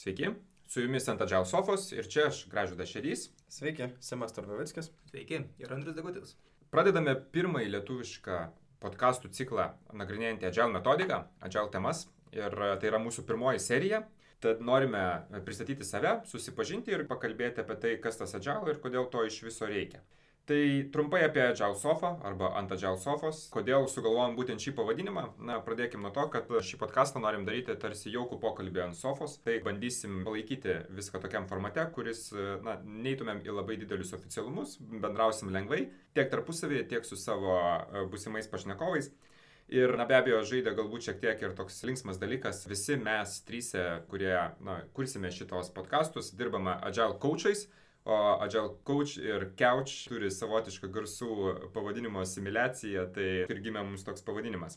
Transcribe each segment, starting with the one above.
Sveiki, su jumis ant Adžial Sofos ir čia aš, Gražudas Šedys. Sveiki, Simas Targovickis. Sveiki, ir Andrius Degutis. Pradedame pirmąjį lietuvišką podkastų ciklą nagrinėjantį Adžial metodiką, Adžial temas. Ir tai yra mūsų pirmoji serija. Tad norime pristatyti save, susipažinti ir pakalbėti apie tai, kas tas Adžial ir kodėl to iš viso reikia. Tai trumpai apie Agile Sofa arba ant Agile Sofos. Kodėl sugalvojom būtent šį pavadinimą? Na, pradėkime nuo to, kad šį podcastą norim daryti tarsi jaukų pokalbį ant sofos. Tai bandysim palaikyti viską tokiam formate, kuris, na, neįtumėm į labai didelius oficialumus, bendrausim lengvai, tiek tarpusavėje, tiek su savo e, busimais pašnekovais. Ir, na be abejo, žaidė galbūt šiek tiek ir toks linksmas dalykas. Visi mes trysia, kurie, na, kursime šitos podcastus, dirbame Agile coachais O Agile Coach ir Couch turi savotišką garsų pavadinimo asimiliaciją, tai ir gimė mums toks pavadinimas.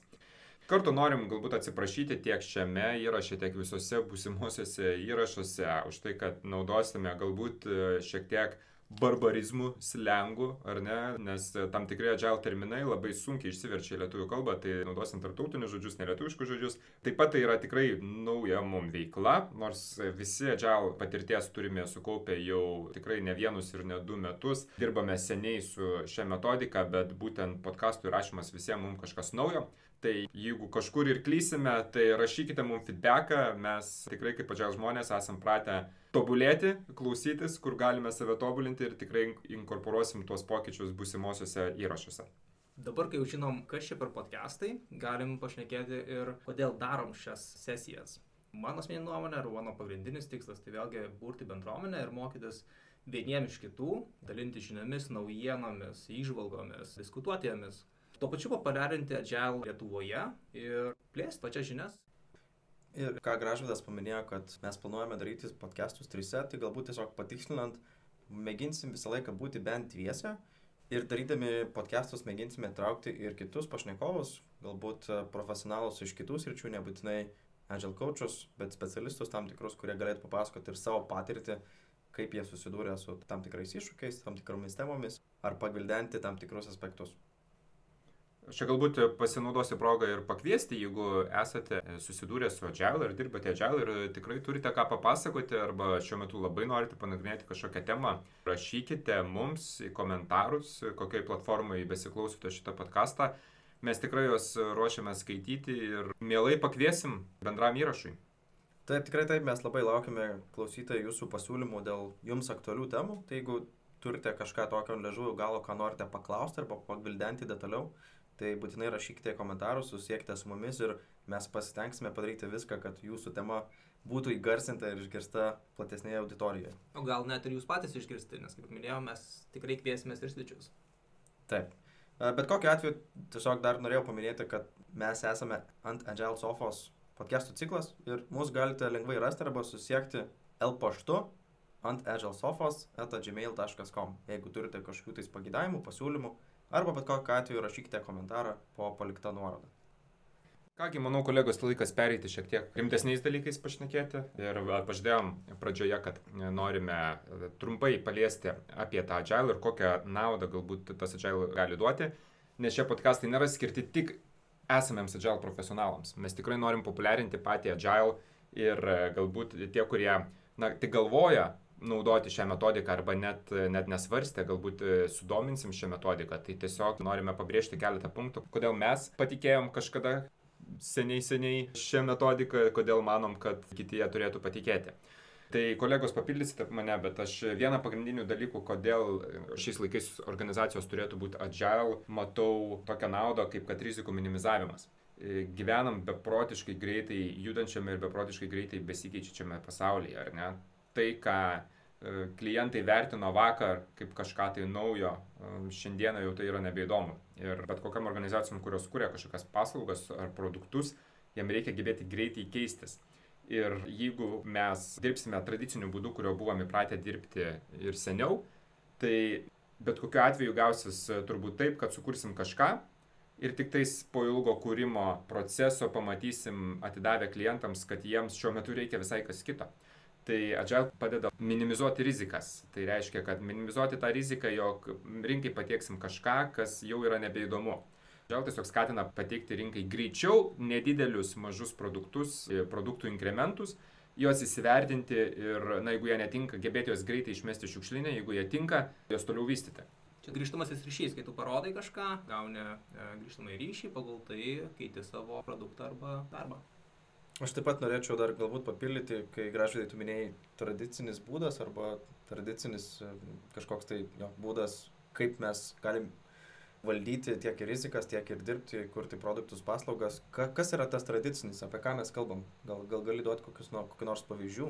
Kartu norim galbūt atsiprašyti tiek šiame įraše, tiek visose būsimosiuose įrašuose už tai, kad naudosime galbūt šiek tiek barbarizmų, slengų, ar ne, nes tam tikrai agile terminai labai sunkiai išsiverčia į lietuvių kalbą, tai naudosim tartautinius žodžius, nelietuviškus žodžius. Taip pat tai yra tikrai nauja mum veikla, nors visi agile patirties turime sukaupę jau tikrai ne vienus ir ne du metus, dirbame seniai su šią metodiką, bet būtent podcastų įrašymas visiems mums kažkas naujo. Tai jeigu kažkur ir klysime, tai rašykite mums feedbacką, mes tikrai kaip pačiai žmonės esam pratę tobulėti, klausytis, kur galime save tobulinti ir tikrai inkorporuosim tuos pokyčius busimuosiuose įrašuose. Dabar, kai jau žinom, kas čia per podcastai, galim pašnekėti ir kodėl darom šias sesijas. Mano asmeninė nuomonė ar mano pagrindinis tikslas tai vėlgi burti bendruomenę ir mokytis vieniems iš kitų, dalinti žiniomis, naujienomis, išvalgomis, diskutuoti jomis tuo pačiu populiarinti Agile Lietuvoje ir plėsti pačias žinias. Ir ką Gražvydas paminėjo, kad mes planuojame daryti podcastus trise, tai galbūt tiesiog patikslinant, mėginsim visą laiką būti bent dviese ir darydami podcastus mėginsime traukti ir kitus pašnekovus, galbūt profesionalus iš kitų sričių, nebūtinai agile coachus, bet specialistus tam tikrus, kurie galėtų papasakoti ir savo patirtį, kaip jie susidūrė su tam tikrais iššūkiais, tam tikromis temomis, ar pagvildenti tam tikrus aspektus. Aš čia galbūt pasinaudosiu progą ir pakviesti, jeigu esate susidūrę su Agile ir dirbate Agile ir tikrai turite ką papasakoti arba šiuo metu labai norite panagrinėti kažkokią temą, rašykite mums į komentarus, kokiai platformai besiklausote šitą podcastą. Mes tikrai juos ruošiame skaityti ir mielai pakviesim bendram įrašui. Taip, tikrai taip, mes labai laukime klausytojų jūsų pasiūlymų dėl jums aktualių temų. Tai jeigu turite kažką tokio ležųjų galo, ką norite paklausti arba pagvildenti detaliau, tai būtinai rašykite komentarus, susiekite su mumis ir mes pasitengsime padaryti viską, kad jūsų tema būtų įgarsinta ir išgirsta platesnėje auditorijoje. O gal net ir jūs patys išgirsti, nes kaip minėjau, mes tikrai kviesime ir svečius. Taip. Bet kokiu atveju tiesiog dar norėjau paminėti, kad mes esame ant Agile Sofos podcastų ciklas ir mus galite lengvai rasti arba susiekti L paštu ant agileSofos.gmail.com. Jeigu turite kažkokių tais pagydavimų, pasiūlymų, arba bet kokiu atveju rašykite komentarą po paliktą nuorodą. Kągi, manau, kolegos, laikas pereiti šiek tiek rimtesniais dalykais pašnekėti. Ir pažadėjom pradžioje, kad norime trumpai paliesti apie tą agile ir kokią naudą galbūt tas agile gali duoti. Nes šie podcastai nėra skirti tik esamiems agile profesionalams. Mes tikrai norim populiarinti patį agile ir galbūt tie, kurie, na, tik galvoja naudoti šią metodiką arba net, net nesvarstę, galbūt e, sudominsim šią metodiką. Tai tiesiog norime pabrėžti keletą punktų, kodėl mes patikėjom kažkada seniai seniai šią metodiką, kodėl manom, kad kiti ją turėtų patikėti. Tai kolegos papildysite mane, bet aš vieną pagrindinių dalykų, kodėl šiais laikais organizacijos turėtų būti agile, matau tokią naudą, kaip kad rizikų minimizavimas. E, gyvenam beprotiškai greitai judančiame ir beprotiškai greitai besikeičiančiame pasaulyje, ar ne? Tai, ką E, klientai vertino vakar kaip kažką tai naujo, e, šiandieną jau tai yra nebeįdomu. Ir bet kokiam organizacijom, kurios kuria kažkokias paslaugas ar produktus, jam reikia gebėti greitai keistis. Ir jeigu mes dirbsime tradiciniu būdu, kurio buvome įpratę dirbti ir seniau, tai bet kokiu atveju gausis e, turbūt taip, kad sukursim kažką ir tik tais po ilgo kūrimo proceso pamatysim atidavę klientams, kad jiems šiuo metu reikia visai kas kito. Tai Agile padeda minimizuoti rizikas. Tai reiškia, kad minimizuoti tą riziką, jog rinkai patieksim kažką, kas jau yra nebeįdomu. Agile tiesiog skatina pateikti rinkai greičiau nedidelius mažus produktus, produktų inkrementus juos įsivertinti ir, na, jeigu jie netinka, gebėti juos greitai išmesti šiukšlinę, jeigu jie tinka, juos toliau vystyti. Čia grįžtamasis ryšys, kai tu parodai kažką, gauni e, grįžtamą ryšį, pagal tai keiti savo produktą arba darbą. Aš taip pat norėčiau dar galbūt papildyti, kai gražiai tu minėjai tradicinis būdas arba tradicinis e, kažkoks tai jo, būdas, kaip mes galim valdyti tiek ir rizikas, tiek ir dirbti, kurti produktus, paslaugas. Ka, kas yra tas tradicinis, apie ką mes kalbam? Gal, gal gali duoti kokius nu, kokių nors pavyzdžių?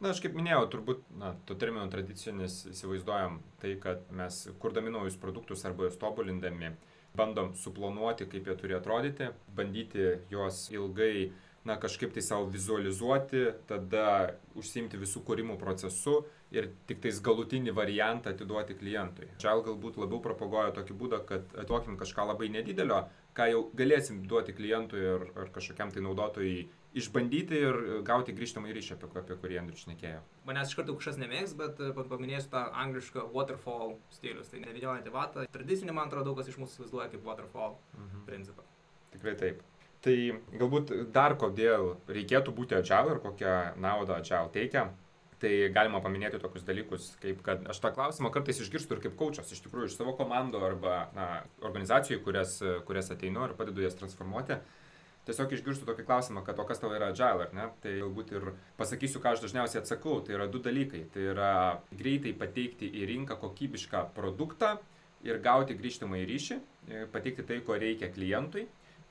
Na, aš kaip minėjau, turbūt, na, to termino tradicinis įsivaizduojam tai, kad mes kurdami naujus produktus arba juos tobulindami, bandom suplanuoti, kaip jie turi atrodyti, bandyti juos ilgai, na, kažkaip tai savo vizualizuoti, tada užsimti visų kūrimų procesu ir tik tais galutinį variantą atiduoti klientui. Žal galbūt labiau propaguoja tokį būdą, kad atiduokim kažką labai nedidelio, ką jau galėsim duoti klientui ar, ar kažkokiam tai naudotojui išbandyti ir gauti grįžtamą ryšį, apie, apie kurį Andrius šnekėjo. Manęs iš karto kažkas nemėgs, bet e, paminėsiu tą anglišką waterfall stilius. Tai nevidėjau vatą. Tradicinį, man atrodo, daug kas iš mūsų įsivaizduoja kaip waterfall mhm. principą. Tikrai taip. Tai galbūt dar kodėl reikėtų būti agile ir kokią naudą agile teikia tai galima paminėti tokius dalykus, kaip kad aš tą klausimą kartais išgirstu ir kaip kočias, iš tikrųjų iš savo komandų arba na, organizacijų, kurias, kurias ateinu ir padedu jas transformuoti. Tiesiog išgirstu tokį klausimą, kad o kas tau yra agile, ar ne? Tai galbūt ir pasakysiu, ką aš dažniausiai atsakau. Tai yra du dalykai. Tai yra greitai pateikti į rinką kokybišką produktą ir gauti grįžtamą į ryšį, pateikti tai, ko reikia klientui.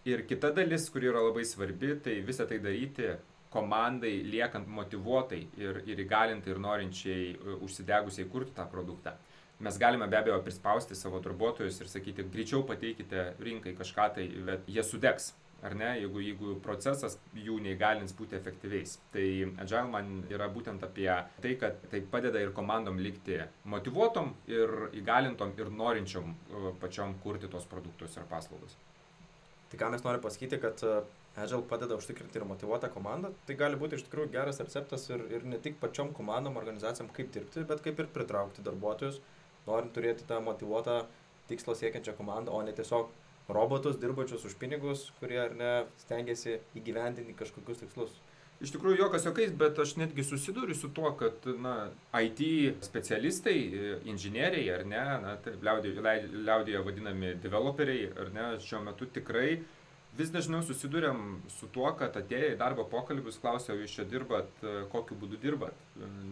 Ir kita dalis, kuri yra labai svarbi, tai visą tai daryti komandai liekant motivuotai ir, ir įgalintai ir norinčiai e, užsidegusiai kurti tą produktą. Mes galime be abejo prispausti savo darbuotojus ir sakyti, greičiau pateikite rinkai kažką tai, bet jie sudegs. Ar ne, jeigu, jeigu procesas jų neįgalins būti efektyviais. Tai Agile man yra būtent apie tai, kad tai padeda ir komandom likti motivuotom ir įgalintom ir norinčiom e, pačiom kurti tos produktus ir paslaugas. Tai ką mes norime pasakyti, kad Agile padeda užtikrinti ir motivuotą komandą. Tai gali būti iš tikrųjų geras receptas ir, ir ne tik pačiom komandom, organizacijom kaip dirbti, bet kaip ir pritraukti darbuotojus, norint turėti tą motivuotą tikslo siekiančią komandą, o ne tiesiog robotus dirbančius už pinigus, kurie ar ne stengiasi įgyvendinti kažkokius tikslus. Iš tikrųjų, jokas jokiais, bet aš netgi susiduriu su tuo, kad na, IT specialistai, inžinieriai ar ne, na, taip, liaudėje, liaudėje vadinami developeriai ar ne, šiuo metu tikrai vis dažniau susiduriam su tuo, kad atėję į darbo pokalbius klausia, jūs čia dirbat, kokiu būdu dirbat,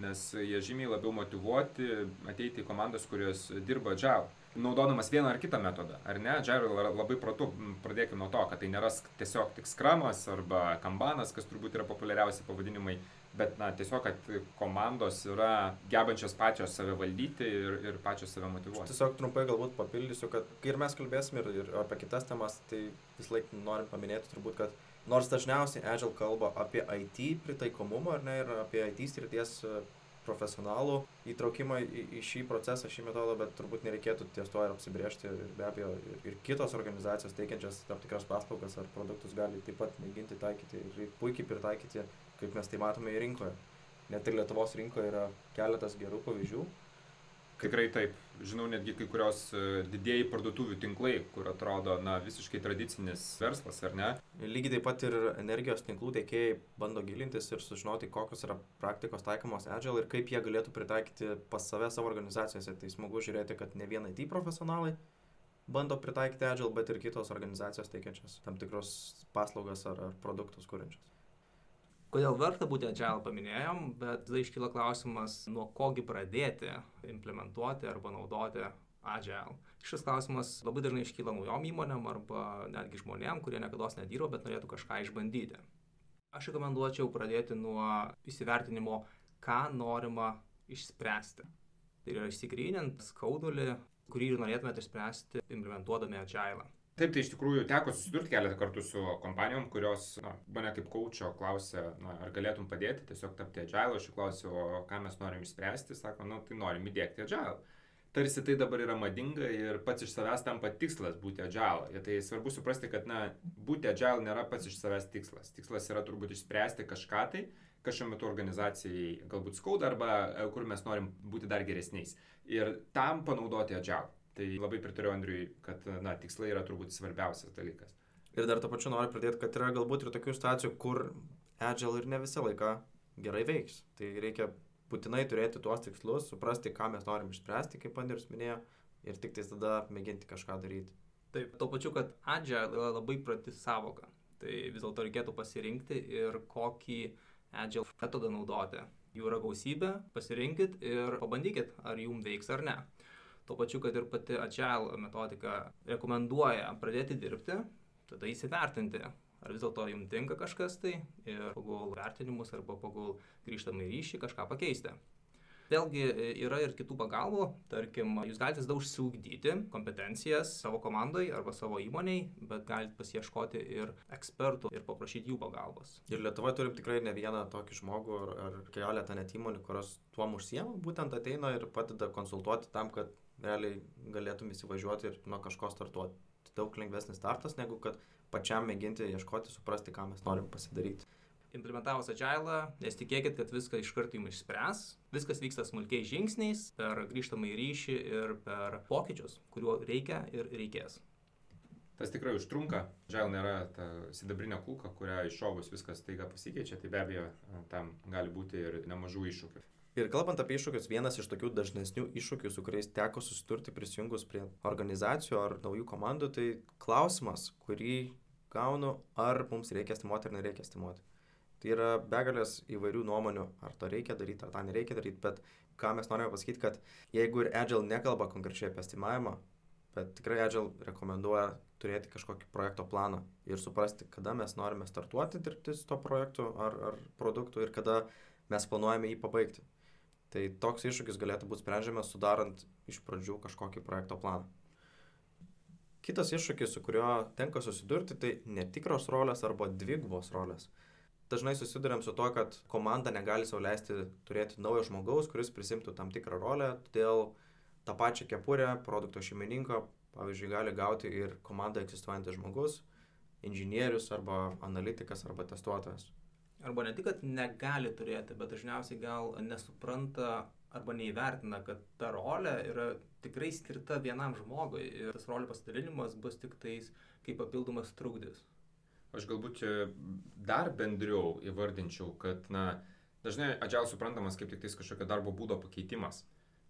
nes jie žymiai labiau motivuoti ateiti į komandas, kurios dirba Java, naudodamas vieną ar kitą metodą, ar ne? Java yra labai pratu, pradėkime nuo to, kad tai nėra tiesiog tik skramas arba kambanas, kas turbūt yra populiariausi pavadinimai bet na, tiesiog, kad komandos yra gebančios pačios save valdyti ir, ir pačios save motivuoti. Tiesiog trumpai galbūt papildysiu, kad kai ir mes kalbėsim ir, ir apie kitas temas, tai vis laik norim paminėti turbūt, kad nors dažniausiai Agile kalba apie IT pritaikomumą ar ne ir apie IT srities profesionalų įtraukimą į, į šį procesą, šį metodą, bet turbūt nereikėtų ties to ir apsibriežti. Ir be abejo, ir, ir kitos organizacijos teikiančias tam tikras paslaugas ar produktus gali taip pat mėginti taikyti ir puikiai pritaikyti, kaip mes tai matome į rinkoje. Net ir Lietuvos rinkoje yra keletas gerų pavyzdžių, Tikrai taip. Žinau netgi kai kurios e, didėjai parduotuvių tinklai, kur atrodo, na, visiškai tradicinis verslas, ar ne? Lygiai taip pat ir energijos tinklų tiekėjai bando gilintis ir sužinoti, kokios yra praktikos taikomos Agile ir kaip jie galėtų pritaikyti pas save savo organizacijose. Tai smagu žiūrėti, kad ne vien IT profesionalai bando pritaikyti Agile, bet ir kitos organizacijos teikiančios tam tikros paslaugas ar, ar produktus kūrenčios. Kodėl verta būti agile paminėjom, bet tada iškyla klausimas, nuo kogi pradėti implementuoti arba naudoti agile. Šis klausimas labai dažnai iškyla naujom įmonėm arba netgi žmonėm, kurie niekada nedirbo, bet norėtų kažką išbandyti. Aš rekomenduočiau pradėti nuo įsivertinimo, ką norima išspręsti. Tai yra išsigrynint skaudulį, kurį ir norėtumėte išspręsti implementuodami agile. Taip, tai iš tikrųjų teko susidurti keletą kartų su kompanijom, kurios na, mane kaip kaučio klausė, na, ar galėtum padėti tiesiog tapti agile, aš jų klausiu, o ką mes norim išspręsti, sako, na, tai norim įdėkti agile. Tarsi tai dabar yra madinga ir pats iš savęs tampa tikslas būti agile. Ir tai svarbu suprasti, kad, na, būti agile nėra pats iš savęs tikslas. Tikslas yra turbūt išspręsti kažką tai, kas šiuo metu organizacijai galbūt skauda arba e, kur mes norim būti dar geresniais. Ir tam panaudoti agile. Tai labai pritariu Andriui, kad na, tikslai yra turbūt svarbiausias dalykas. Ir dar to pačiu noriu pridėti, kad yra galbūt ir tokių situacijų, kur Agile ir ne visą laiką gerai veiks. Tai reikia būtinai turėti tuos tikslus, suprasti, ką mes norim išspręsti, kaip Andrius minėjo, ir tik tais tada mėginti kažką daryti. Taip, tuo pačiu, kad agile yra labai prati savoka. Tai vis dėlto reikėtų pasirinkti ir kokį agile metodą naudoti. Jų yra gausybė, pasirinkit ir pabandykit, ar jums veiks ar ne. Tuo pačiu, kad ir pati agile metodika rekomenduoja pradėti dirbti, tada įsivertinti, ar vis dėlto jums tinka kažkas tai ir pagal vertinimus arba pagal grįžtamą ryšį kažką pakeisti. Vėlgi e, yra ir kitų pagalbų, tarkim, jūs galite tada užsiugdyti kompetencijas savo komandai arba savo įmoniai, bet galite pasieškoti ir ekspertų ir paprašyti jų pagalbos. Ir Lietuvoje turim tikrai ne vieną tokį žmogų ar, ar keletą net įmonių, kurios tuom užsiema, būtent ateina ir padeda konsultuoti tam, kad realiai galėtum įsivažiuoti ir nuo kažko startuoti. Daug lengvesnis startas, negu kad pačiam mėginti ieškoti, suprasti, ką mes norim pasidaryti implementavus agilą, nesitikėkit, kad viską iš karto jums išspręs. Viskas vyksta smulkiais žingsniais, per grįžtamą į ryšį ir per pokyčius, kuriuo reikia ir reikės. Tas tikrai užtrunka. Agile nėra ta sidabrinė kulka, kurią iššovus viskas taiga pasikeičia, tai be abejo tam gali būti ir nemažų iššūkių. Ir kalbant apie iššūkius, vienas iš tokių dažnesnių iššūkių, su kuriais teko susidurti prisijungus prie organizacijų ar naujų komandų, tai klausimas, kurį gaunu, ar mums reikia stimuoti ar nereikia stimuoti. Tai yra begalės įvairių nuomonių, ar to reikia daryti, ar tą nereikia daryti, bet ką mes norime pasakyti, kad jeigu ir Agile nekalba konkrečiai apie estimavimą, bet tikrai Agile rekomenduoja turėti kažkokį projekto planą ir suprasti, kada mes norime startuoti dirbti su to projektu ar, ar produktu ir kada mes planuojame jį pabaigti. Tai toks iššūkis galėtų būti sprendžiamas sudarant iš pradžių kažkokį projekto planą. Kitas iššūkis, su kuriuo tenka susidurti, tai netikros rolės arba dvigubos rolės dažnai susidurėm su to, kad komanda negali sauliaisti turėti naujo žmogaus, kuris prisimtų tam tikrą rolę, todėl tą pačią kepurę produkto šeimininko, pavyzdžiui, gali gauti ir komanda egzistuojantis žmogus, inžinierius arba analitikas arba testuotojas. Arba ne tik, kad negali turėti, bet dažniausiai gal nesupranta arba neįvertina, kad ta rolė yra tikrai skirta vienam žmogui ir tas rolių pasidalinimas bus tik tais kaip papildomas trukdis. Aš galbūt dar bendriau įvardinčiau, kad, na, dažnai agile suprantamas kaip tik tais kažkokio darbo būdo pakeitimas.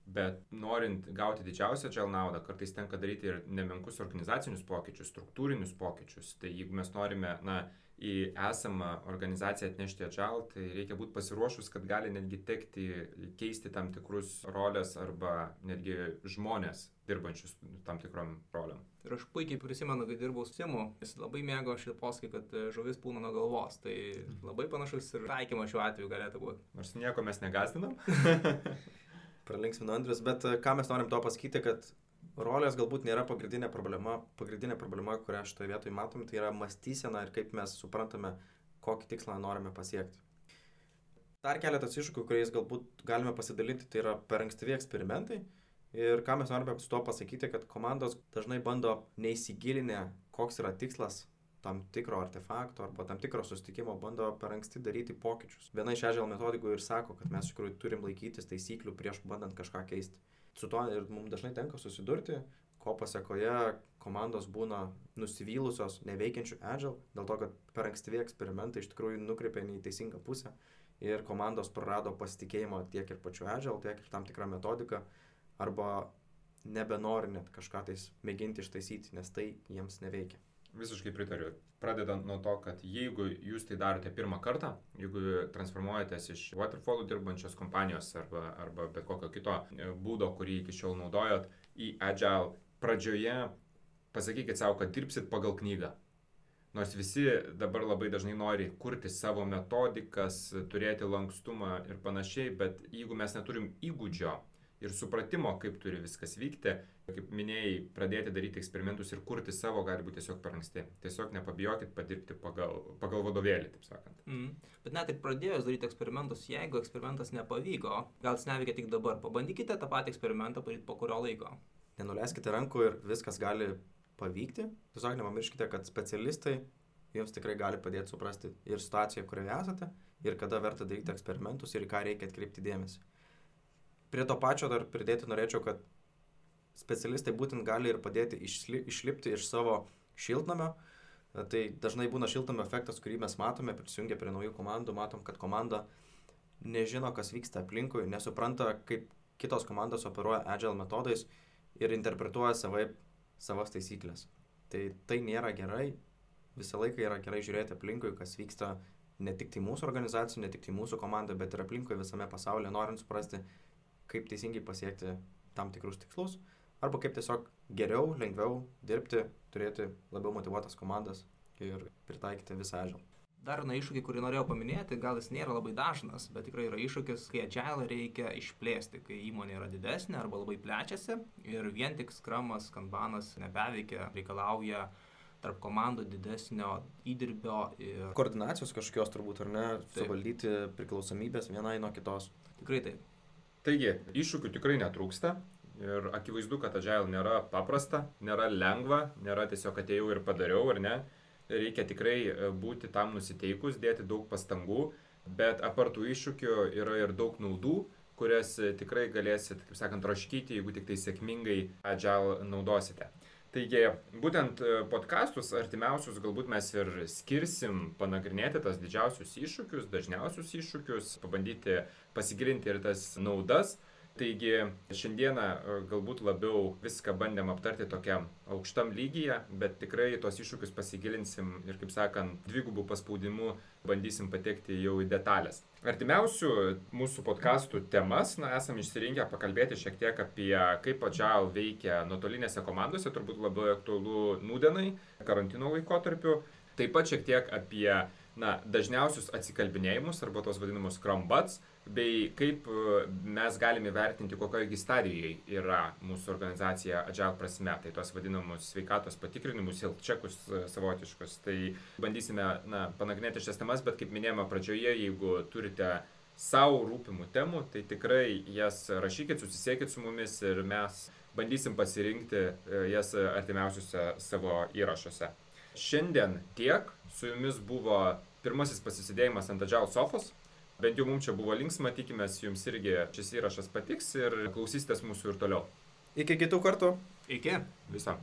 Bet norint gauti didžiausią agile naudą, kartais tenka daryti ir nemenkus organizacinius pokyčius, struktūrinius pokyčius. Tai jeigu mes norime, na, į esamą organizaciją atnešti agile, tai reikia būti pasiruošus, kad gali netgi tekti keisti tam tikrus rolės arba netgi žmonės dirbančius tam tikrom roliam. Ir aš puikiai prisimenu, kai dirbau su Simu, jis labai mėgo šitą posakį, kad e, žuvis pūna nuo galvos. Tai labai panašus ir taikymas šiuo atveju galėtų būti. Nors nieko mes negazdinam. Pralinksminu Andrius, bet e, ką mes norim to pasakyti, kad rolės galbūt nėra pagrindinė problema. Pagrindinė problema, kurią šitoje vietoje matom, tai yra mąstysena ir kaip mes suprantame, kokį tikslą norime pasiekti. Dar keletas iššūkių, kuriais galbūt galime pasidalinti, tai yra per ankstyvi eksperimentai. Ir ką mes norime su tuo pasakyti, kad komandos dažnai bando neįsigilinę, koks yra tikslas tam tikro artefakto arba tam tikro sustikimo, bando per anksti daryti pokyčius. Viena iš ežel metodikų ir sako, kad mes iš tikrųjų turim laikytis taisyklių prieš bandant kažką keisti. Su tuo ir mums dažnai tenka susidurti, ko pasiekoje komandos būna nusivylusios neveikiančių agile, dėl to, kad per ankstyvi eksperimentai iš tikrųjų nukreipia į teisingą pusę ir komandos prarado pasitikėjimą tiek ir pačiu agile, tiek ir tam tikrą metodiką arba nebenori net kažką tais mėginti ištaisyti, nes tai jiems neveikia. Visiškai pritariu. Pradedant nuo to, kad jeigu jūs tai darote pirmą kartą, jeigu transformuojatės iš waterfallų dirbančios kompanijos arba, arba bet kokio kito e, būdo, kurį iki šiol naudojot, į agile, pradžioje pasakykit savo, kad dirbsit pagal knygą. Nors visi dabar labai dažnai nori kurti savo metodikas, turėti lankstumą ir panašiai, bet jeigu mes neturim įgūdžio, ir supratimo, kaip turi viskas vykti. Kaip minėjai, pradėti daryti eksperimentus ir kurti savo gali būti tiesiog per anksti. Tiesiog nepabijokit padirbti pagal, pagal vadovėlį, taip sakant. Mm. Bet net ir pradėjus daryti eksperimentus, jeigu eksperimentas nepavyko, gal jis neveikia tik dabar, pabandykite tą patį eksperimentą padaryti po kurio laiko. Nenuleiskite rankų ir viskas gali pavykti. Tiesiog nepamirškite, kad specialistai jums tikrai gali padėti suprasti ir situaciją, kurioje esate, ir kada verta daryti eksperimentus ir į ką reikia atkreipti dėmesį. Prie to pačio dar pridėti norėčiau, kad specialistai būtent gali ir padėti išli, išlipti iš savo šiltnamio. Tai dažnai būna šiltnamio efektas, kurį mes matome, prisijungę prie naujų komandų, matom, kad komanda nežino, kas vyksta aplinkui, nesupranta, kaip kitos komandos operuoja agile metodais ir interpretuoja savaip savas taisyklės. Tai tai nėra gerai, visą laiką yra gerai žiūrėti aplinkui, kas vyksta ne tik tai mūsų organizacijų, ne tik tai mūsų komandoje, bet ir aplinkui visame pasaulyje, norint suprasti, kaip teisingai pasiekti tam tikrus tikslus, arba kaip tiesiog geriau, lengviau dirbti, turėti labiau motivuotas komandas ir pritaikyti visą ežilą. Dar vieną iššūkį, kurį norėjau paminėti, gal jis nėra labai dažnas, bet tikrai yra iššūkis, kai agile reikia išplėsti, kai įmonė yra didesnė arba labai plečiasi ir vien tik skramas, kanbanas nebeveikia, reikalauja tarp komandų didesnio įdirbio ir... Koordinacijos kažkokios turbūt, ar ne, taip. suvaldyti priklausomybės vienai nuo kitos. Tikrai taip. Taigi, iššūkių tikrai netrūksta. Ir akivaizdu, kad agile nėra paprasta, nėra lengva, nėra tiesiog atėjau ir padariau, ar ne reikia tikrai e, būti tam nusiteikus, dėti daug pastangų, bet apartų iššūkių yra ir daug naudų, kurias e, tikrai galėsit, kaip sakant, raškyti, jeigu tik tai sėkmingai agile naudosite. Taigi, būtent e, podkastus artimiausius galbūt mes ir skirsim panagrinėti tas didžiausius iššūkius, dažniausius iššūkius, pabandyti pasigilinti ir tas naudas, Taigi šiandieną e, galbūt labiau viską bandėm aptarti tokiam aukštam lygyje, bet tikrai tos iššūkius pasigilinsim ir, kaip sakant, dvigubų paspaudimu bandysim patekti jau į detalės. Artimiausių mūsų podkastų temas, na, esam išsirinkę pakalbėti šiek tiek apie kaip Agile veikia nuotolinėse komandose, turbūt labai aktualu nudenai, karantino laikotarpiu. Taip pat šiek tiek apie, na, dažniausius atsikalbinėjimus arba tos vadinamus krambats bei kaip e, mes galime vertinti, kokioje stadijoje yra mūsų organizacija agile prasme, tai tos vadinamus sveikatos patikrinimus, health checkus e, savotiškus. Tai bandysime na, panagrinėti šias temas, bet kaip minėjome pradžioje, jeigu turite savo rūpimų temų, tai tikrai jas rašykit, susisiekit su mumis ir mes bandysim pasirinkti e, jas artimiausiuose savo įrašuose. Šiandien tiek, su jumis buvo pirmasis pasisidėjimas ant Agile sofos. Bent jau mums čia buvo linksma, tikimės jums irgi šis įrašas patiks ir klausysitės mūsų ir toliau. Iki kitų kartų. Iki. Visam.